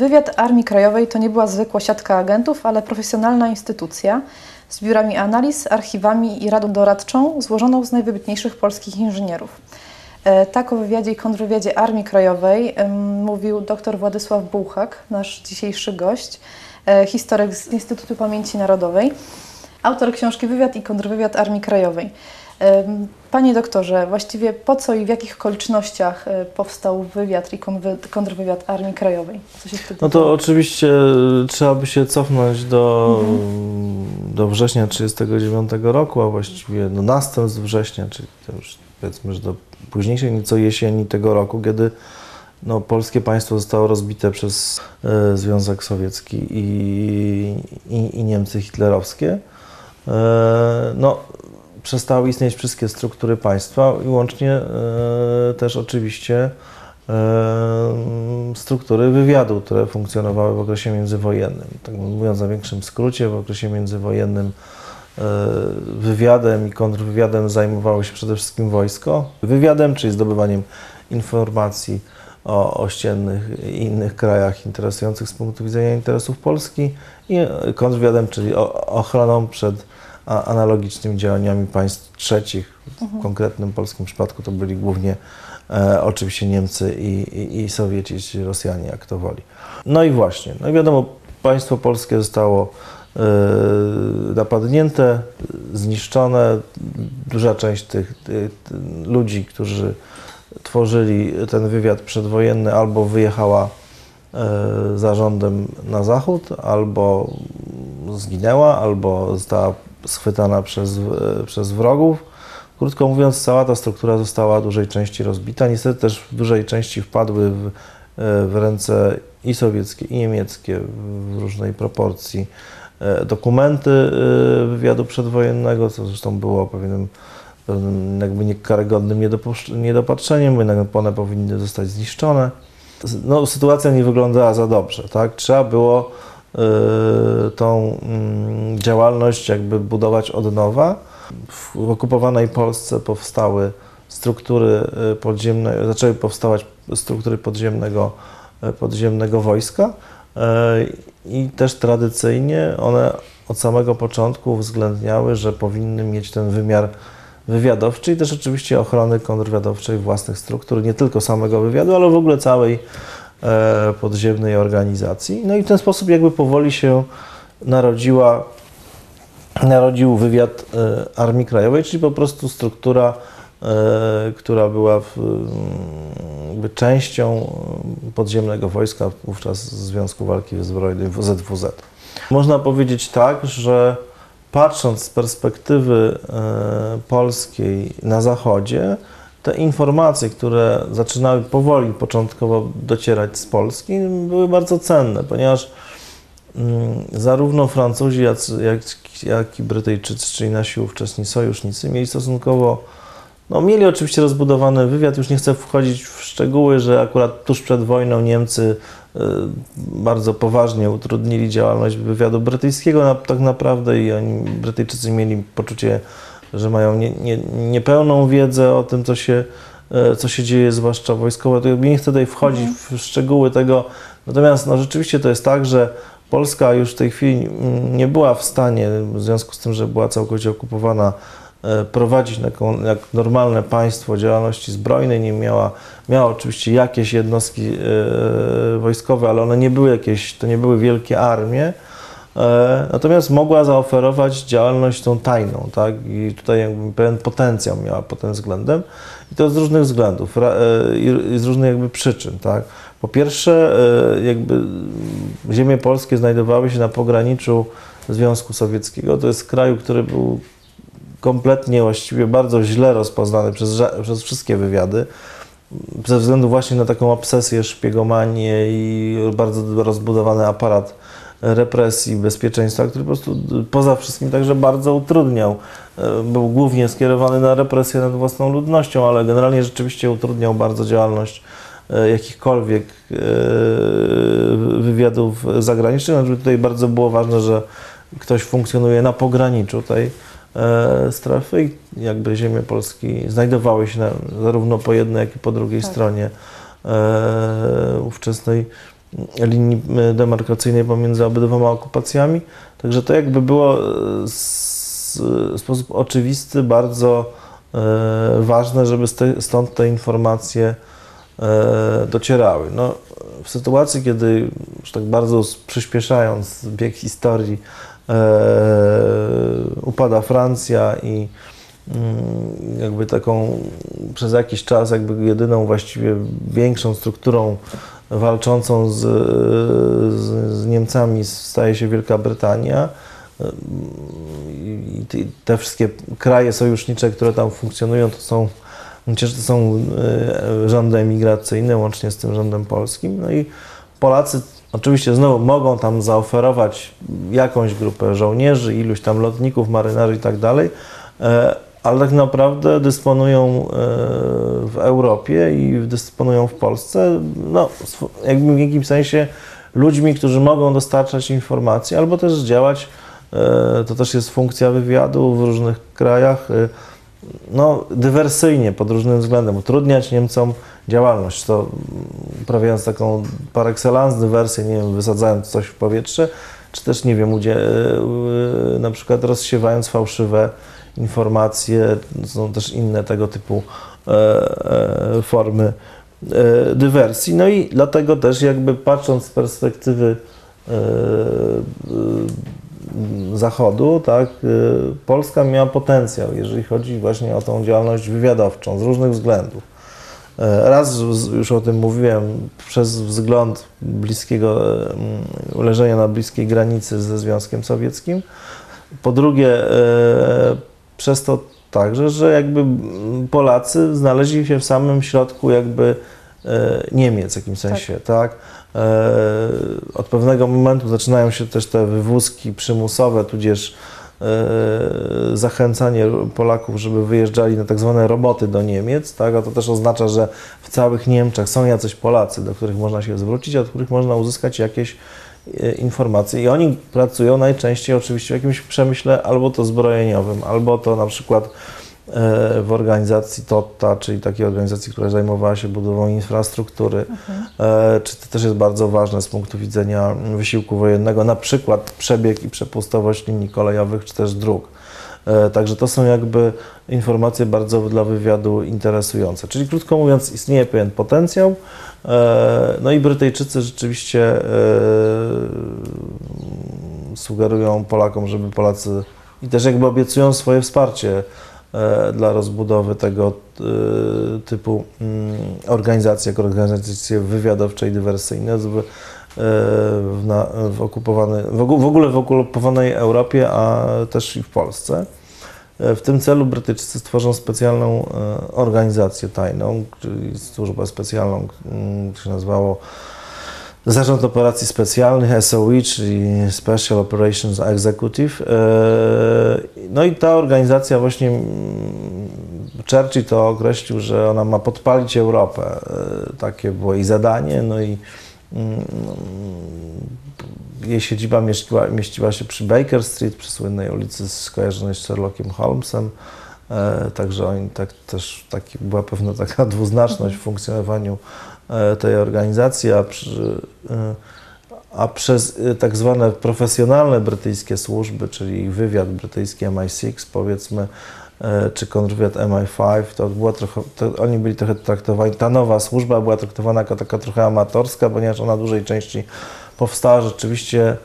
Wywiad Armii Krajowej to nie była zwykła siatka agentów, ale profesjonalna instytucja z biurami analiz, archiwami i radą doradczą złożoną z najwybitniejszych polskich inżynierów. E, Tak o wywiadzie i kontrwywiadzie Armii Krajowej mówił dr Władysław Bułhak, nasz dzisiejszy gość, e, historyk z Instytutu Pamięci Narodowej, autor książki Wywiad i kontrwywiad Armii Krajowej. Panie doktorze, właściwie po co i w jakich okolicznościach e, powstał wywiad i kontrwywiad Armii Krajowej? Co się wtedy No to oczywiście y, trzeba by się cofnąć do, do września 1939 roku, a właściwie do następstw września, czyli to już powiedzmy, że do późniejszej nieco jesieni tego roku, kiedy no, polskie państwo zostało rozbite przez e, Związek Sowiecki i, i, i Niemcy hitlerowskie. E, no, przestały istnieć wszystkie struktury państwa i łącznie e, też oczywiście e, struktury wywiadu, które funkcjonowały w okresie międzywojennym. Tak mówiąc w największym skrócie, w okresie międzywojennym e, wywiadem i kontrwywiadem zajmowało się przede wszystkim wojsko. Wywiadem, czyli zdobywaniem informacji o ościennych i innych krajach interesujących z punktu widzenia interesów Polski i kontrwywiadem, czyli ochroną przed analogicznymi działaniami państw trzecich. W konkretnym polskim przypadku to byli głównie e, oczywiście Niemcy i, i, i Sowieci, czy Rosjanie, jak to woli. No i właśnie, no i wiadomo, państwo polskie zostało e, napadnięte, zniszczone. Duża część tych, tych ludzi, którzy tworzyli ten wywiad przedwojenny, albo wyjechała e, zarządem na zachód, albo zginęła, albo została schwytana przez, e, przez wrogów. Krótko mówiąc, cała ta struktura została w dużej części rozbita. Niestety też w dużej części wpadły w, e, w ręce i sowieckie, i niemieckie w różnej proporcji e, dokumenty wywiadu przedwojennego, co zresztą było pewnym, pewnym jakby niekarygodnym niedopatrzeniem, bo jednak one powinny zostać zniszczone. No, sytuacja nie wyglądała za dobrze, tak? Trzeba było tą mm, działalność jakby budować od nowa. W, okupowanej Polsce powstały struktury y, podziemne, zaczęły powstawać struktury podziemnego, y, podziemnego wojska y, i też tradycyjnie one od samego początku uwzględniały, że powinny mieć ten wymiar wywiadowczy i też oczywiście ochrony kontrwywiadowczej własnych struktur, nie tylko samego wywiadu, ale w ogóle całej podziemnej organizacji. No i w ten sposób jakby powoli się narodziła, narodził wywiad e, Armii Krajowej, czyli po prostu struktura, e, która była w, częścią podziemnego wojska, wówczas Związku Walki Wyzbrojnej ZWZ. Można powiedzieć tak, że patrząc z perspektywy e, polskiej na zachodzie, te informacje, które zaczynały powoli, początkowo docierać z Polski, były bardzo cenne, ponieważ mm, zarówno Francuzi, jak, jak, i Brytyjczycy, czyli nasi ówczesni sojusznicy, mieli stosunkowo, no mieli oczywiście rozbudowany wywiad, już nie chcę wchodzić w szczegóły, że akurat tuż przed wojną Niemcy y, bardzo poważnie utrudnili działalność wywiadu brytyjskiego tak naprawdę i oni, Brytyjczycy mieli poczucie, że mają nie, nie, niepełną wiedzę o tym, co się, e, co się dzieje, zwłaszcza wojskowo. To nie chcę tutaj wchodzić w szczegóły tego, natomiast no, rzeczywiście to jest tak, że Polska już w tej chwili mm, nie była w stanie, w związku z tym, że była całkowicie okupowana, e, prowadzić taką, jak normalne państwo działalności zbrojnej, nie miała, miała oczywiście jakieś jednostki e, wojskowe, ale one nie były jakieś, to nie były wielkie armie, Natomiast mogła zaoferować działalność tą tajną, tak? I tutaj pewien potencjał miała pod tym względem. I to z różnych względów e, i z różnych jakby przyczyn, tak? Po pierwsze, e, jakby ziemie polskie znajdowały się na pograniczu Związku Sowieckiego. To jest kraju, który był kompletnie, właściwie bardzo źle rozpoznany przez, przez wszystkie wywiady ze względu właśnie na taką obsesję, szpiegomanię i bardzo rozbudowany aparat represji, bezpieczeństwa, który po prostu poza wszystkim także bardzo utrudniał. E, Był głównie skierowany na represję nad własną ludnością, ale generalnie rzeczywiście utrudniał bardzo działalność e, jakichkolwiek e, wywiadów zagranicznych. Znaczy tutaj bardzo było ważne, że ktoś funkcjonuje na pograniczu tej strefy i jakby ziemie Polski znajdowały się na, zarówno po jednej, jak i po drugiej Tak. stronie ówczesnej linii e, demarkacyjnej pomiędzy obydwoma okupacjami. Także to jakby było e, s- w sposób oczywisty bardzo e, ważne, żeby stąd te informacje e, docierały. No, w sytuacji, kiedy już tak bardzo przyspieszając bieg historii, e, upada Francja i mm, jakby taką przez jakiś czas jakby jedyną właściwie większą strukturą walczącą z, z, z Niemcami staje się Wielka Brytania. I te- wszystkie kraje sojusznicze, które tam funkcjonują, to są to są e, rządy emigracyjne, łącznie z tym rządem polskim. No i Polacy oczywiście znowu mogą tam zaoferować jakąś grupę żołnierzy, iluś tam lotników, marynarzy i tak dalej, e, ale tak naprawdę dysponują e, w Europie i dysponują w Polsce, no, w jakimś sensie ludźmi, którzy mogą dostarczać informacji albo też działać, e, to też jest funkcja wywiadu w różnych krajach, e, no, dywersyjnie pod różnym względem, utrudniać Niemcom działalność, to mm, uprawiając taką par excellence dywersję, nie wiem, wysadzając coś w powietrze, czy też, nie wiem, udzie- na przykład rozsiewając fałszywe informacje, są też inne tego typu e, e, formy e, dywersji. No i dlatego też jakby patrząc z perspektywy Zachodu, tak, Polska miała potencjał, jeżeli chodzi właśnie o tą działalność wywiadowczą z różnych względów. Raz już o tym mówiłem, przez wzgląd bliskiego mm, leżenia na bliskiej granicy ze Związkiem Sowieckim. Po drugie, przez to także, że jakby Polacy znaleźli się w samym środku jakby e, Niemiec w jakimś sensie, tak? E, Od pewnego momentu zaczynają się też te wywózki przymusowe, tudzież e, zachęcanie Polaków, żeby wyjeżdżali na tak zwane roboty do Niemiec, tak? a to też oznacza, że w całych Niemczech są jacyś Polacy, do których można się zwrócić, od których można uzyskać jakieś e, informacje. I oni pracują najczęściej oczywiście w jakimś przemyśle albo to zbrojeniowym, albo to na przykład e, w organizacji TOTA, czyli takiej organizacji, która zajmowała się budową infrastruktury, e, czy to też jest bardzo ważne z punktu widzenia wysiłku wojennego, na przykład przebieg i przepustowość linii kolejowych, czy też dróg. E, Także to są jakby informacje bardzo dla wywiadu interesujące. Czyli krótko mówiąc, istnieje pewien potencjał. e, No i Brytyjczycy rzeczywiście e, sugerują Polakom, żeby Polacy i też jakby obiecują swoje wsparcie dla rozbudowy tego typu mm, organizacji, jako organizacje wywiadowcze i dywersyjne z- w, e, w, na, w, okupowany, w ogó- w ogóle w okupowanej Europie, a też i w Polsce. E, W tym celu Brytyjczycy stworzą specjalną e, organizację tajną, czyli służbę specjalną, mm, to się nazywało Zarząd Operacji Specjalnych, SOE, czyli Special Operations Executive. No i ta organizacja właśnie, mm, Churchill to określił, że ona ma podpalić Europę. Takie było jej zadanie, no i mm, jej siedziba mieściła, mieściła się przy Baker Street, przy słynnej ulicy skojarzonej z Sherlockiem Holmesem. E, Także oni tak też taki, była pewna taka dwuznaczność w funkcjonowaniu e, tej organizacji, a, przy, e, a przez tak zwane profesjonalne brytyjskie służby, czyli wywiad brytyjski MI6 powiedzmy, czy kontrwywiad MI5, to była trochę, to oni byli trochę traktowani, ta nowa służba była traktowana jako taka trochę amatorska, ponieważ ona w dużej części powstała rzeczywiście e,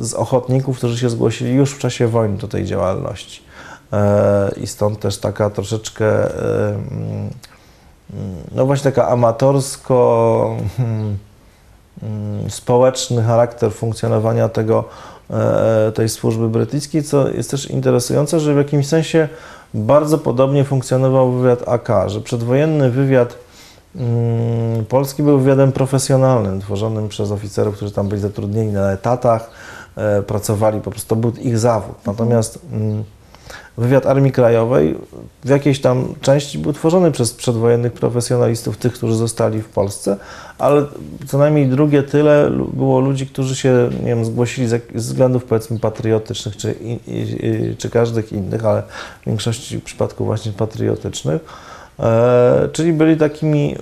z ochotników, którzy się zgłosili już w czasie wojny do tej działalności. E, I stąd też taka troszeczkę, e, mm, no właśnie taka amatorsko hmm, mm, społeczny charakter funkcjonowania tego, e, tej służby brytyjskiej, co jest też interesujące, że w jakimś sensie bardzo podobnie funkcjonował wywiad AK, że przedwojenny wywiad mm, polski był wywiadem profesjonalnym, tworzonym przez oficerów, którzy tam byli zatrudnieni na etatach, e, pracowali, po prostu to był ich zawód. Natomiast mm, wywiad Armii Krajowej w jakiejś tam części był tworzony przez przedwojennych profesjonalistów, tych, którzy zostali w Polsce, ale co najmniej drugie tyle było ludzi, którzy się nie wiem, zgłosili z, względów powiedzmy patriotycznych czy, czy każdych innych, ale w większości przypadków właśnie patriotycznych. E, czyli byli takimi e,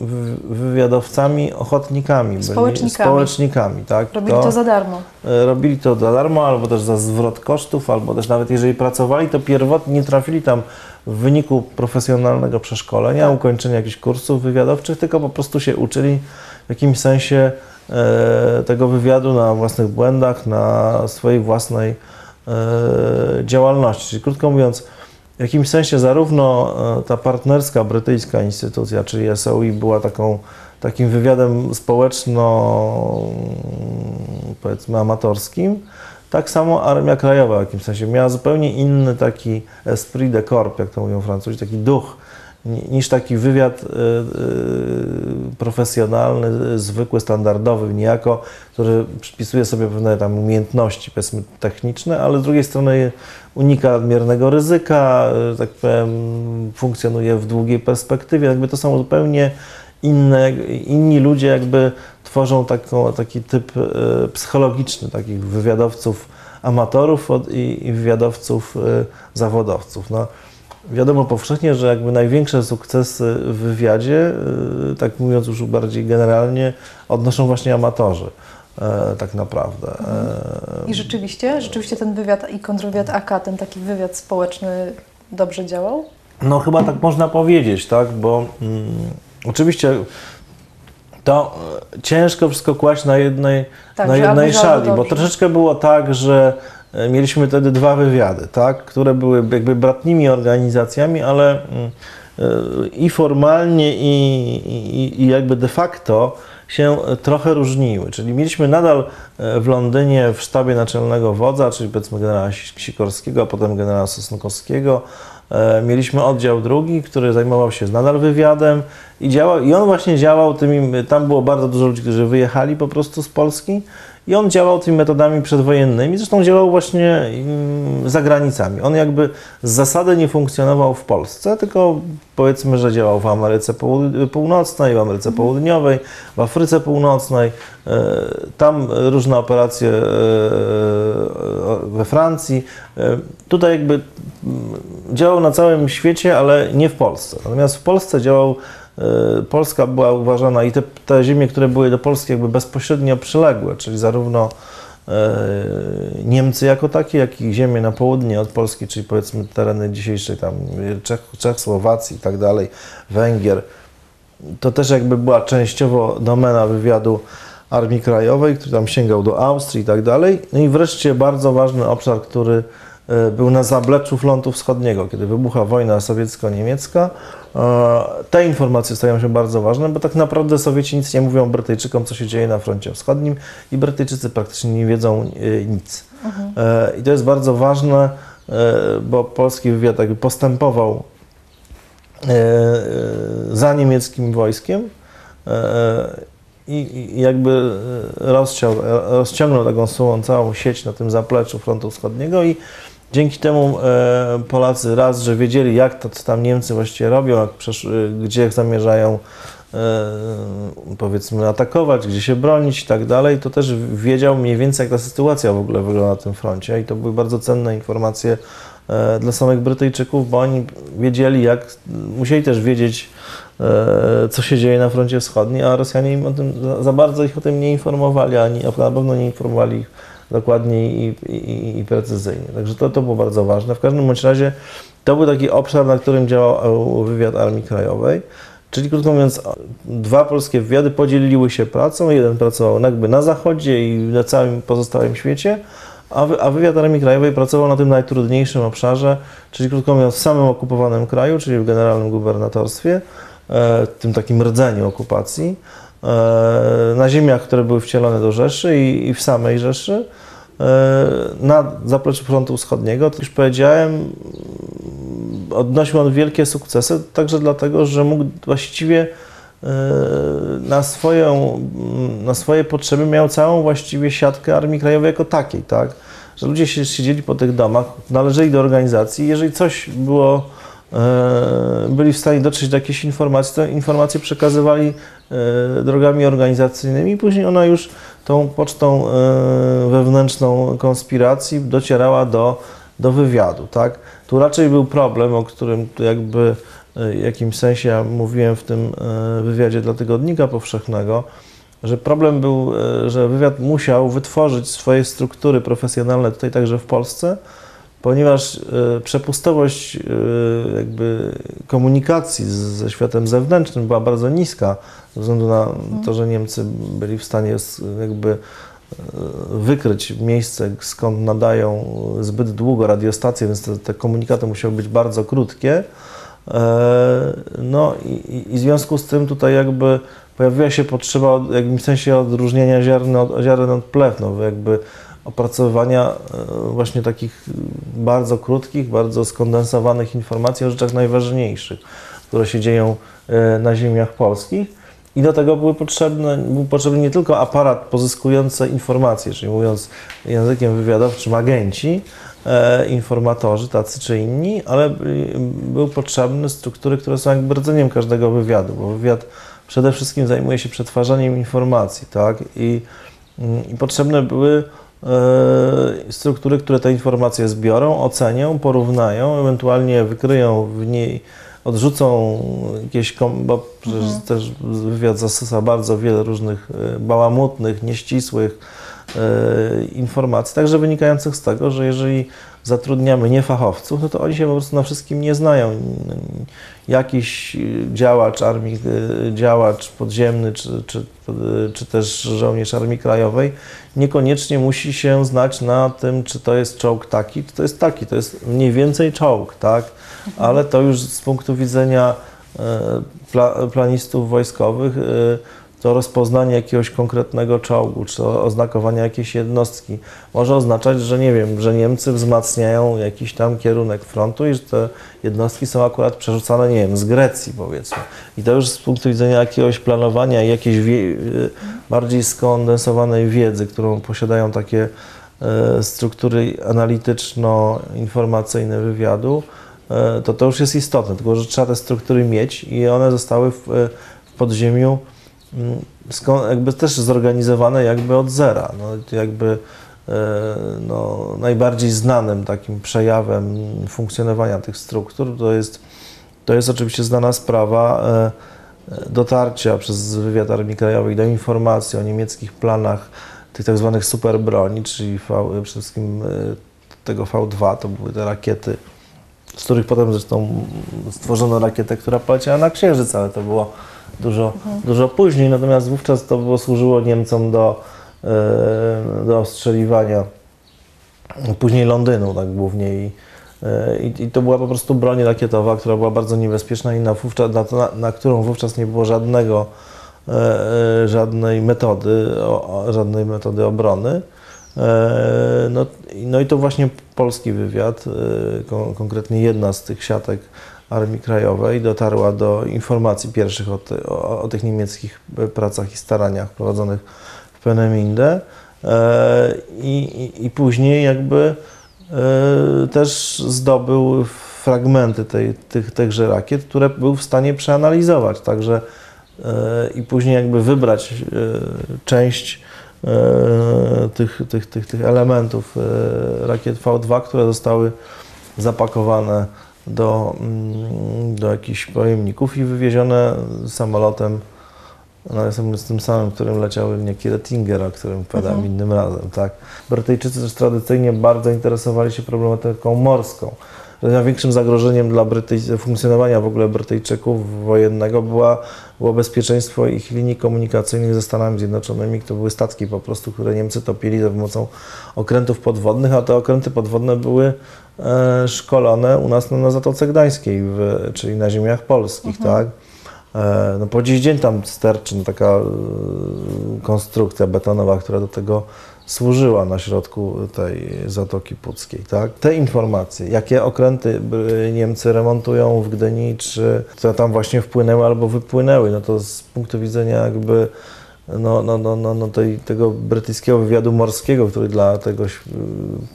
wy- wywiadowcami, ochotnikami. byli Społecznikami. społecznikami tak? Robili to za darmo. E, Robili to za darmo, albo też za zwrot kosztów, albo też nawet jeżeli pracowali, to pierwotnie nie trafili tam w wyniku profesjonalnego przeszkolenia, Tak. ukończenia jakichś kursów wywiadowczych, tylko po prostu się uczyli w jakimś sensie tego wywiadu na własnych błędach, na swojej własnej działalności. Czyli krótko mówiąc, w jakimś sensie zarówno e, ta partnerska brytyjska instytucja, czyli SOI, była taką, takim wywiadem społeczno, mm, powiedzmy, amatorskim, tak samo Armia Krajowa w jakimś sensie miała zupełnie inny taki esprit de corps, jak to mówią Francuzi, taki duch, niż taki wywiad y, y, profesjonalny, zwykły, standardowy, niejako, który przypisuje sobie pewne tam umiejętności, powiedzmy, techniczne, ale z drugiej strony unika nadmiernego ryzyka, y, tak powiem, funkcjonuje w długiej perspektywie. Jakby to są zupełnie inne, inni ludzie jakby tworzą taką, taki typ psychologiczny takich wywiadowców amatorów i, i wywiadowców zawodowców. No, wiadomo powszechnie, że jakby największe sukcesy w wywiadzie, y, tak mówiąc już bardziej generalnie, odnoszą właśnie amatorzy. e, Tak naprawdę. E, I rzeczywiście, rzeczywiście ten wywiad i kontrwywiad AK, ten taki wywiad społeczny dobrze działał? No chyba tak można powiedzieć, tak, bo mm, oczywiście to e, ciężko wszystko kłaść na jednej, Tak, na jednej szali, bo troszeczkę było tak, że mieliśmy wtedy dwa wywiady, tak, które były jakby bratnimi organizacjami, ale mm, e, i formalnie i, i, i jakby de facto się e, trochę różniły. Czyli mieliśmy nadal e, w Londynie w sztabie naczelnego wodza, czyli powiedzmy generała Sikorskiego, a potem generała Sosnkowskiego, e, mieliśmy oddział drugi, który zajmował się nadal wywiadem i działał, i on właśnie działał tymi, tam było bardzo dużo ludzi, którzy wyjechali po prostu z Polski i on działał tymi metodami przedwojennymi, zresztą działał właśnie mm, za granicami. On jakby z zasady nie funkcjonował w Polsce, tylko powiedzmy, że działał w Ameryce Północnej, w Ameryce Południowej, w Afryce Północnej, e, tam różne operacje e, we Francji. E, Tutaj jakby mm, działał na całym świecie, ale nie w Polsce. Natomiast w Polsce działał E, Polska była uważana i te, te ziemie, które były do Polski jakby bezpośrednio przyległe, czyli zarówno e, Niemcy jako takie, jak i ziemie na południe od Polski, czyli powiedzmy tereny dzisiejszej tam Czech, Czech Słowacji i tak dalej, Węgier. To też jakby była częściowo domena wywiadu Armii Krajowej, który tam sięgał do Austrii i tak dalej. No i wreszcie bardzo ważny obszar, który e, był na zapleczu frontu wschodniego, kiedy wybucha wojna sowiecko-niemiecka. E, Te informacje stają się bardzo ważne, bo tak naprawdę Sowieci nic nie mówią Brytyjczykom, co się dzieje na froncie wschodnim i Brytyjczycy praktycznie nie wiedzą e, nic. E, I to jest bardzo ważne, bo polski wywiad jakby postępował za niemieckim wojskiem i, jakby rozciął, rozciągnął taką całą sieć na tym zapleczu frontu wschodniego i dzięki temu e, Polacy raz, że wiedzieli jak to co tam Niemcy właściwie robią, e, gdzie zamierzają e, powiedzmy atakować, gdzie się bronić i tak dalej, to też wiedział mniej więcej jak ta sytuacja w ogóle wygląda na tym froncie. I to były bardzo cenne informacje dla samych Brytyjczyków, bo oni wiedzieli jak, musieli też wiedzieć co się dzieje na froncie wschodnim, a Rosjanie im o tym, za, bardzo ich o tym nie informowali, ani na pewno nie informowali ich dokładnie i, i, i precyzyjnie. Także to, to było bardzo ważne. W każdym bądź razie to był taki obszar, na którym działał wywiad Armii Krajowej. Czyli krótko mówiąc, dwa polskie wywiady podzieliły się pracą. Jeden pracował jakby na zachodzie i na całym pozostałym świecie, a, wy, a wywiad Armii Krajowej pracował na tym najtrudniejszym obszarze, czyli krótko mówiąc w samym okupowanym kraju, czyli w generalnym gubernatorstwie, e, tym takim rdzeniu okupacji, na ziemiach, które były wcielone do Rzeszy i, i w samej Rzeszy, e, na zapleczu frontu wschodniego. To już powiedziałem, odnosił on wielkie sukcesy, także dlatego, że mógł właściwie e, na, swoją, na swoje potrzeby miał całą właściwie siatkę Armii Krajowej jako takiej, tak? Że ludzie się siedzieli po tych domach, należeli do organizacji, jeżeli coś było, e, byli w stanie dotrzeć do jakiejś informacji, to informacje przekazywali e, drogami organizacyjnymi, później ona już tą pocztą e, wewnętrzną konspiracji docierała do do wywiadu, tak? Tu raczej był problem, o którym jakby w jakimś sensie ja mówiłem w tym e, wywiadzie dla Tygodnika Powszechnego, że problem był, e, że wywiad musiał wytworzyć swoje struktury profesjonalne tutaj także w Polsce, ponieważ e, przepustowość e, jakby komunikacji ze światem zewnętrznym była bardzo niska, ze względu na to, że Niemcy byli w stanie jakby e, wykryć miejsce, skąd nadają zbyt długo radiostacje, więc te, te komunikaty musiały być bardzo krótkie. No i, i- w związku z tym tutaj jakby pojawiła się potrzeba w jakimś sensie odróżnienia ziaren od, ziaren od plew, no, jakby opracowywania e, właśnie takich bardzo krótkich, bardzo skondensowanych informacji o rzeczach najważniejszych, które się dzieją e, na ziemiach polskich. I do tego były potrzebne, był potrzebny nie tylko aparat pozyskujący informacje, czyli mówiąc językiem wywiadowczym agenci, e, informatorzy tacy czy inni, ale by- były potrzebne struktury, które są jakby rdzeniem każdego wywiadu, bo wywiad przede wszystkim zajmuje się przetwarzaniem informacji, tak? I, mm, i potrzebne były e, struktury, które te informacje zbiorą, ocenią, porównają, ewentualnie wykryją w niej, odrzucą jakieś, bo przecież też wywiad zastosował bardzo wiele różnych e, bałamutnych, nieścisłych e, informacji, także wynikających z tego, że jeżeli zatrudniamy niefachowców, no to oni się po prostu na wszystkim nie znają. Jakiś działacz armii, e, działacz podziemny, czy, czy, czy też żołnierz Armii Krajowej niekoniecznie musi się znać na tym, czy to jest czołg taki, czy to jest taki. To jest mniej więcej czołg, tak? Ale to już z punktu widzenia e, pla, planistów wojskowych e, to rozpoznanie jakiegoś konkretnego czołgu, czy oznakowanie jakiejś jednostki może oznaczać, że nie wiem, że Niemcy wzmacniają jakiś tam kierunek frontu i że te jednostki są akurat przerzucane, nie wiem, z Grecji powiedzmy. I to już z punktu widzenia jakiegoś planowania i jakiejś wie, bardziej skondensowanej wiedzy, którą posiadają takie e, struktury analityczno-informacyjne wywiadu, e, to to już jest istotne, tylko że trzeba te struktury mieć i one zostały w, w podziemiu jakby też zorganizowane jakby od zera. No, jakby e, no, najbardziej znanym takim przejawem funkcjonowania tych struktur to jest, to jest oczywiście znana sprawa e, e, dotarcia przez wywiad Armii Krajowej do informacji o niemieckich planach tych tak zwanych superbroni, czyli v, przede wszystkim e, tego V2, to były te rakiety, z których potem zresztą stworzono rakietę, która poleciała na Księżyc, ale to było dużo, dużo później, natomiast wówczas to było, służyło Niemcom do, e, do ostrzeliwania później Londynu, tak głównie i, e, i, i to była po prostu broń rakietowa, która była bardzo niebezpieczna i na, wówczas, na, na, którą wówczas nie było żadnego, e, żadnej metody, żadnej metody obrony. No, no i to właśnie polski wywiad, kon, konkretnie jedna z tych siatek Armii Krajowej dotarła do informacji pierwszych o, ty, o, o tych niemieckich pracach i staraniach prowadzonych w Peneminde e, i, i, później jakby e, też zdobył fragmenty tej, tych, tychże rakiet, które był w stanie przeanalizować, także e, i później jakby wybrać e, część e, tych, tych, tych, tych elementów e, rakiet V2, które zostały zapakowane do, mm, do jakichś pojemników i wywiezione samolotem, no, z tym samym, którym leciały niejaki Rettinger, o którym opowiadałem innym razem. Tak? Brytyjczycy też tradycyjnie bardzo interesowali się problematyką morską. Największym zagrożeniem dla Brytyj- funkcjonowania w ogóle Brytyjczyków wojennego była, było bezpieczeństwo ich linii komunikacyjnych ze Stanami Zjednoczonymi. To były statki po prostu, które Niemcy topili za pomocą okrętów podwodnych, a te okręty podwodne były szkolone u nas na, na Zatoce Gdańskiej, w, czyli na ziemiach polskich, tak? E, no po dziś dzień tam sterczy no, taka e, konstrukcja betonowa, która do tego służyła na środku tej Zatoki Puckiej, tak? Te informacje, jakie okręty Niemcy remontują w Gdyni, czy które tam właśnie wpłynęły albo wypłynęły, no to z punktu widzenia jakby no, no, no, no, no tej, tego brytyjskiego wywiadu morskiego, który dla tego y,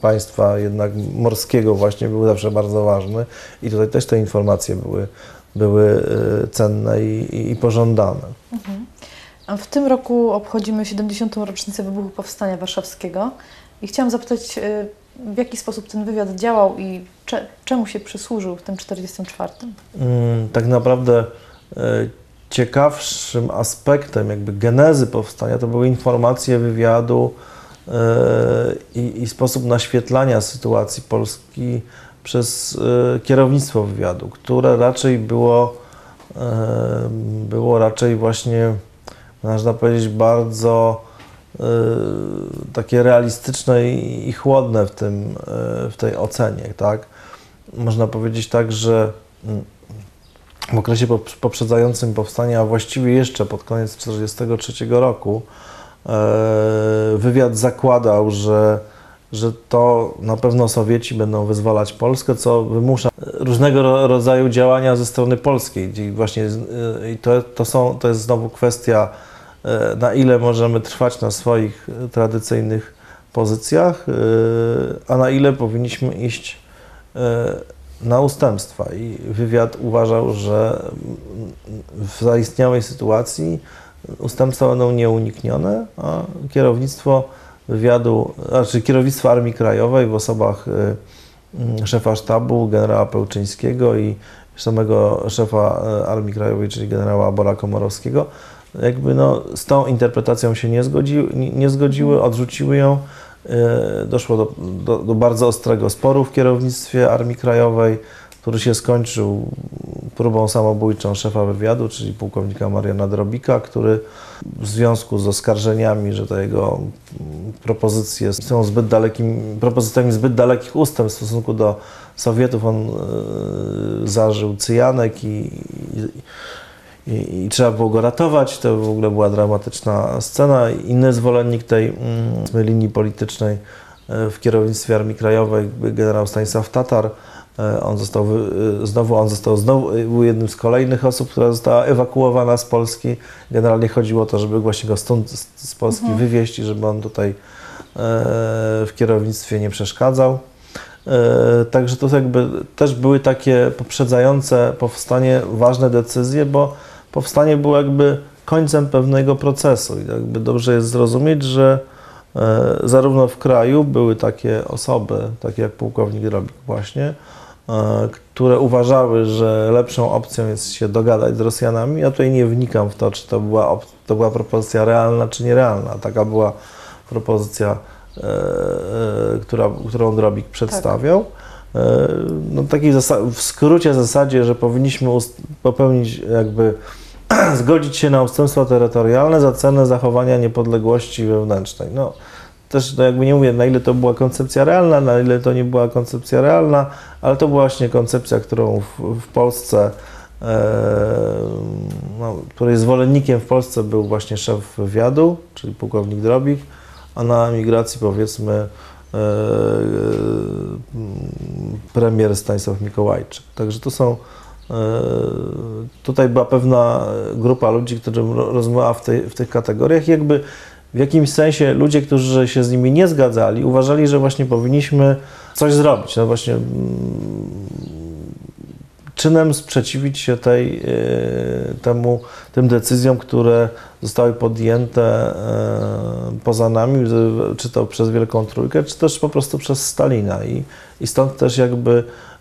państwa jednak morskiego właśnie był zawsze bardzo ważny i tutaj też te informacje były, były y, cenne i, i, i pożądane. A W tym roku obchodzimy 70. rocznicę wybuchu Powstania Warszawskiego i chciałam zapytać, y, w jaki sposób ten wywiad działał i cze, czemu się przysłużył w tym 44? Mm, tak naprawdę ciekawszym aspektem jakby genezy powstania to były informacje wywiadu e, i, sposób naświetlania sytuacji Polski przez e, kierownictwo wywiadu, które raczej było, e, było raczej właśnie, można powiedzieć, bardzo takie realistyczne i, i chłodne w, tym, w tej ocenie, tak? Można powiedzieć tak, że mm, w okresie pop- poprzedzającym powstanie, a właściwie jeszcze pod koniec 1943 roku, e, wywiad zakładał, że, że to na pewno Sowieci będą wyzwalać Polskę, co wymusza różnego ro- rodzaju działania ze strony polskiej. Gdzie właśnie e, i to, to, są, to jest znowu kwestia, e, na ile możemy trwać na swoich tradycyjnych pozycjach, a na ile powinniśmy iść na ustępstwa i wywiad uważał, że w zaistniałej sytuacji ustępstwa będą nieuniknione, a kierownictwo wywiadu, znaczy kierownictwo Armii Krajowej w osobach y, y, szefa sztabu, generała Pełczyńskiego i samego szefa y, Armii Krajowej, czyli generała Bora Komorowskiego, jakby no, z tą interpretacją się nie, zgodzi, nie, nie zgodziły, odrzuciły ją. E, Doszło do, do, do bardzo ostrego sporu w kierownictwie Armii Krajowej, który się skończył próbą samobójczą szefa wywiadu, czyli pułkownika Mariana Drobika, który w związku z oskarżeniami, że te jego propozycje są zbyt dalekimi, propozycjami zbyt dalekich ustępstw w stosunku do Sowietów, on e, zażył cyjanek i, i, i, i trzeba było go ratować. To w ogóle była dramatyczna scena. Inny zwolennik tej mm, linii politycznej e, w kierownictwie Armii Krajowej, generał Stanisław Tatar, e, on został, e, znowu, on został znowu, był jednym z kolejnych osób, która została ewakuowana z Polski. Generalnie chodziło o to, żeby właśnie go stąd z, Polski wywieźć i żeby on tutaj w kierownictwie nie przeszkadzał. Także to jakby też były takie poprzedzające powstanie ważne decyzje, bo powstanie było jakby końcem pewnego procesu i jakby dobrze jest zrozumieć, że e, zarówno w kraju były takie osoby, takie jak pułkownik Drobik właśnie, e, które uważały, że lepszą opcją jest się dogadać z Rosjanami. Ja tutaj nie wnikam w to, czy to była, to była propozycja realna, czy nierealna. Taka była propozycja, e, e, która, którą Drobik przedstawiał. E, No, zasa- w skrócie zasadzie, że powinniśmy popełnić jakby zgodzić się na ustępstwa terytorialne za cenę zachowania niepodległości wewnętrznej. No, też no jakby nie mówię, na ile to była koncepcja realna, na ile to nie była koncepcja realna, ale to była właśnie koncepcja, którą w, w Polsce, e, no, której zwolennikiem w Polsce był właśnie szef wywiadu, czyli pułkownik Drobik, a na emigracji powiedzmy e, premier Stanisław Mikołajczyk. Także to są e, Tutaj była pewna grupa ludzi, która rozmawiała w, tej, w tych kategoriach. Jakby w jakimś sensie ludzie, którzy się z nimi nie zgadzali, uważali, że właśnie powinniśmy coś zrobić. No właśnie mm, czynem sprzeciwić się tej, e, temu, tym decyzjom, które zostały podjęte e, poza nami, czy to przez Wielką Trójkę, czy też po prostu przez Stalina. I, i stąd też jakby e, e,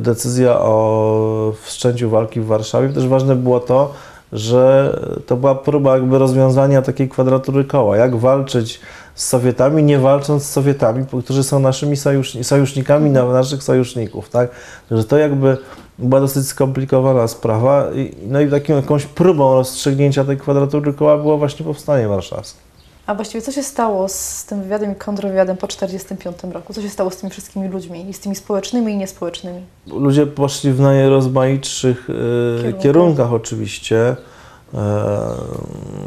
decyzja o wszczęciu walki w Warszawie. Też ważne było to, że to była próba jakby rozwiązania takiej kwadratury koła. Jak walczyć z Sowietami, nie walcząc z Sowietami, którzy są naszymi sojusz, sojusznikami na naszych sojuszników, tak? Że to jakby była dosyć skomplikowana sprawa. No i taką jakąś próbą rozstrzygnięcia tej kwadratury koła było właśnie powstanie warszawskie. A właściwie co się stało z tym wywiadem i kontrwywiadem po 1945 roku? Co się stało z tymi wszystkimi ludźmi, i z tymi społecznymi i niespołecznymi? Ludzie poszli w najrozmaitszych e, Kierunkach. kierunkach oczywiście. E,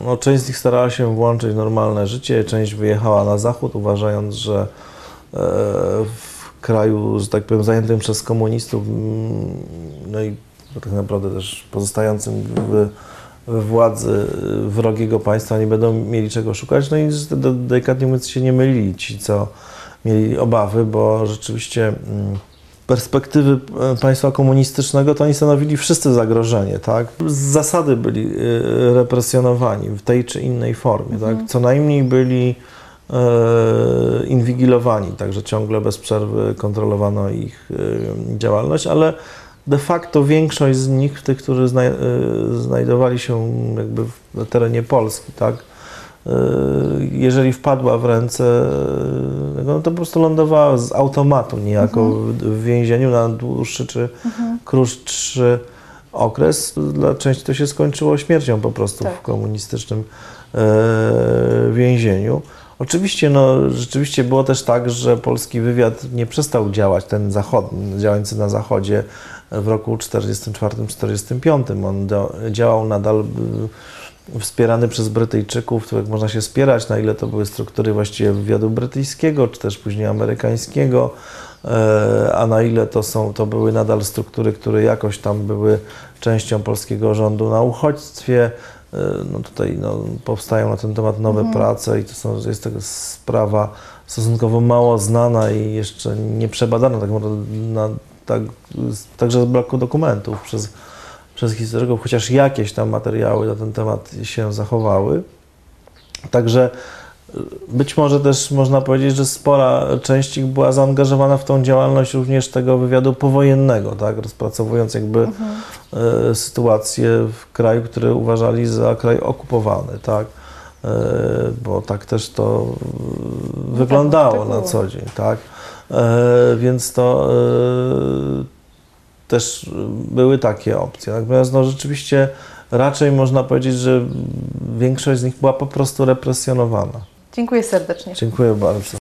no, część z nich starała się włączyć w normalne życie, część wyjechała na zachód, uważając, że e, w kraju, że tak powiem, zajętym przez komunistów, mm, no i tak naprawdę też pozostającym w, władzy wrogiego państwa nie będą mieli czego szukać. No i delikatnie mówiąc się nie mylili ci, co mieli obawy, bo rzeczywiście mm, perspektywy e, państwa komunistycznego to oni stanowili wszyscy zagrożenie, tak? Z zasady byli e, represjonowani w tej czy innej formie, tak? Co najmniej byli e, inwigilowani, także ciągle bez przerwy kontrolowano ich e, działalność, ale de facto większość z nich, tych, którzy znaj, e, znajdowali się jakby na terenie Polski, tak, e, jeżeli wpadła w ręce, e, no to po prostu lądowała z automatu niejako w, w więzieniu na dłuższy czy krótszy okres. Dla części to się skończyło śmiercią po prostu Tak. w komunistycznym e, więzieniu. Oczywiście, no, rzeczywiście było też tak, że polski wywiad nie przestał działać, ten zachodni, działający na zachodzie w roku 1944-1945. On działał nadal y, wspierany przez Brytyjczyków, to jak można się spierać, na ile to były struktury właściwie wywiadu brytyjskiego, czy też później amerykańskiego, e, a na ile to, są, to były nadal struktury, które jakoś tam były częścią polskiego rządu na uchodźstwie. E, No tutaj no, powstają na ten temat nowe prace i to są, jest tego sprawa stosunkowo mało znana i jeszcze nie przebadana tak, naprawdę na, tak, także z braku dokumentów przez, przez historyków, chociaż jakieś tam materiały na ten temat się zachowały. Także y, być może też można powiedzieć, że spora część ich była zaangażowana w tą działalność również tego wywiadu powojennego, tak, rozpracowując jakby e, sytuację w kraju, który uważali za kraj okupowany, tak, e, bo tak też to e, wyglądało tak na co dzień, tak, e, więc to e, też były takie opcje. Natomiast no, rzeczywiście raczej można powiedzieć, że większość z nich była po prostu represjonowana. Dziękuję serdecznie. Dziękuję bardzo.